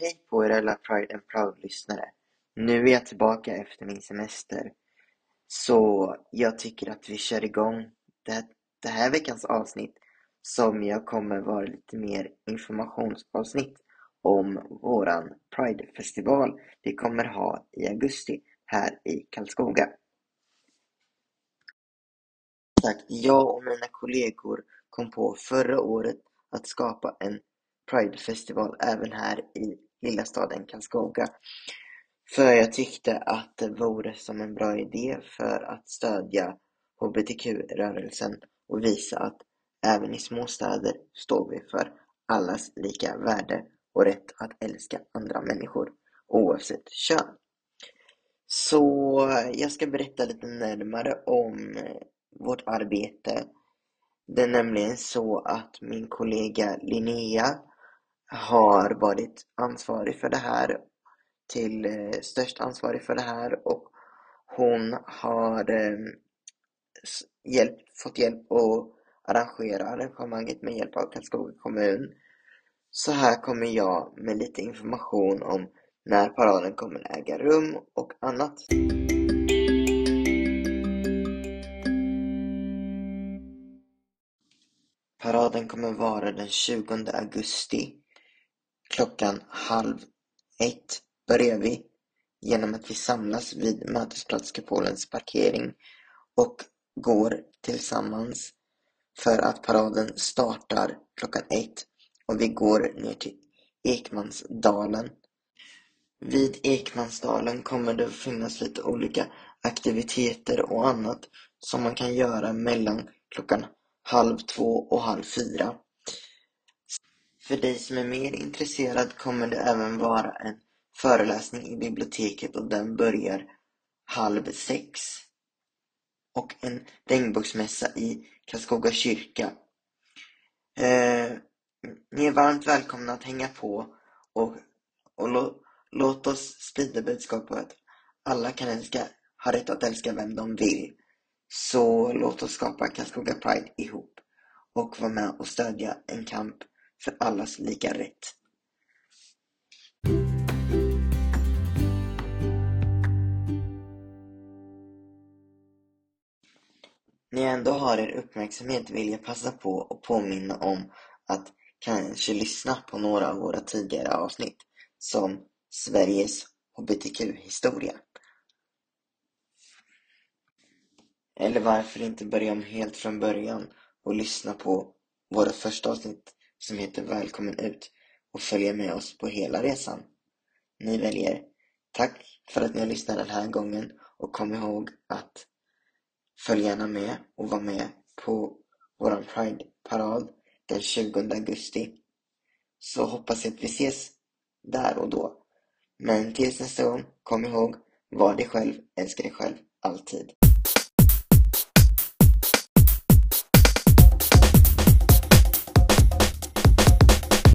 Hej på er alla Pride and Proud-lyssnare. Nu är jag tillbaka efter min semester. Så jag tycker att vi kör igång det, det här veckans avsnitt som jag kommer vara lite mer informationsavsnitt om våran Pride-festival vi kommer ha i augusti här i Karlskoga. Jag och mina kollegor kom på förra året att skapa en Pride-festival även här i lilla staden Karlskoga. För jag tyckte att det vore som en bra idé för att stödja hbtq-rörelsen och visa att även i små städer står vi för allas lika värde och rätt att älska andra människor oavsett kön. Så jag ska berätta lite närmare om vårt arbete. Det är nämligen så att min kollega Linnea har varit ansvarig för det här, till eh, störst ansvarig för det här och hon har eh, hjälp, fått hjälp att arrangera arrangemanget med hjälp av Karlskoga kommun. Så här kommer jag med lite information om när paraden kommer äga rum och annat. Paraden kommer vara den 20 augusti Klockan halv ett börjar vi genom att vi samlas vid Mötesplatskupolens parkering och går tillsammans för att paraden startar klockan ett och vi går ner till Ekmansdalen. Vid Ekmansdalen kommer det att finnas lite olika aktiviteter och annat som man kan göra mellan klockan halv två och halv fyra. För dig som är mer intresserad kommer det även vara en föreläsning i biblioteket och den börjar halv sex. Och en regnbågsmässa i Karlskoga kyrka. Eh, ni är varmt välkomna att hänga på och, och lo, låt oss sprida budskapet att alla kan älska, har rätt att älska vem de vill. Så låt oss skapa Karlskoga Pride ihop och vara med och stödja en kamp för allas lika rätt. När jag ändå har er uppmärksamhet vill jag passa på att påminna om att kanske lyssna på några av våra tidigare avsnitt som Sveriges hbtq-historia. Eller varför inte börja om helt från början och lyssna på våra första avsnitt som heter Välkommen ut och följa med oss på hela resan. Ni väljer. Tack för att ni har lyssnat den här gången och kom ihåg att följ gärna med och var med på våran Pride-parad den 20 augusti. Så hoppas jag att vi ses där och då. Men tills nästa gång, kom ihåg, var dig själv, älska dig själv, alltid.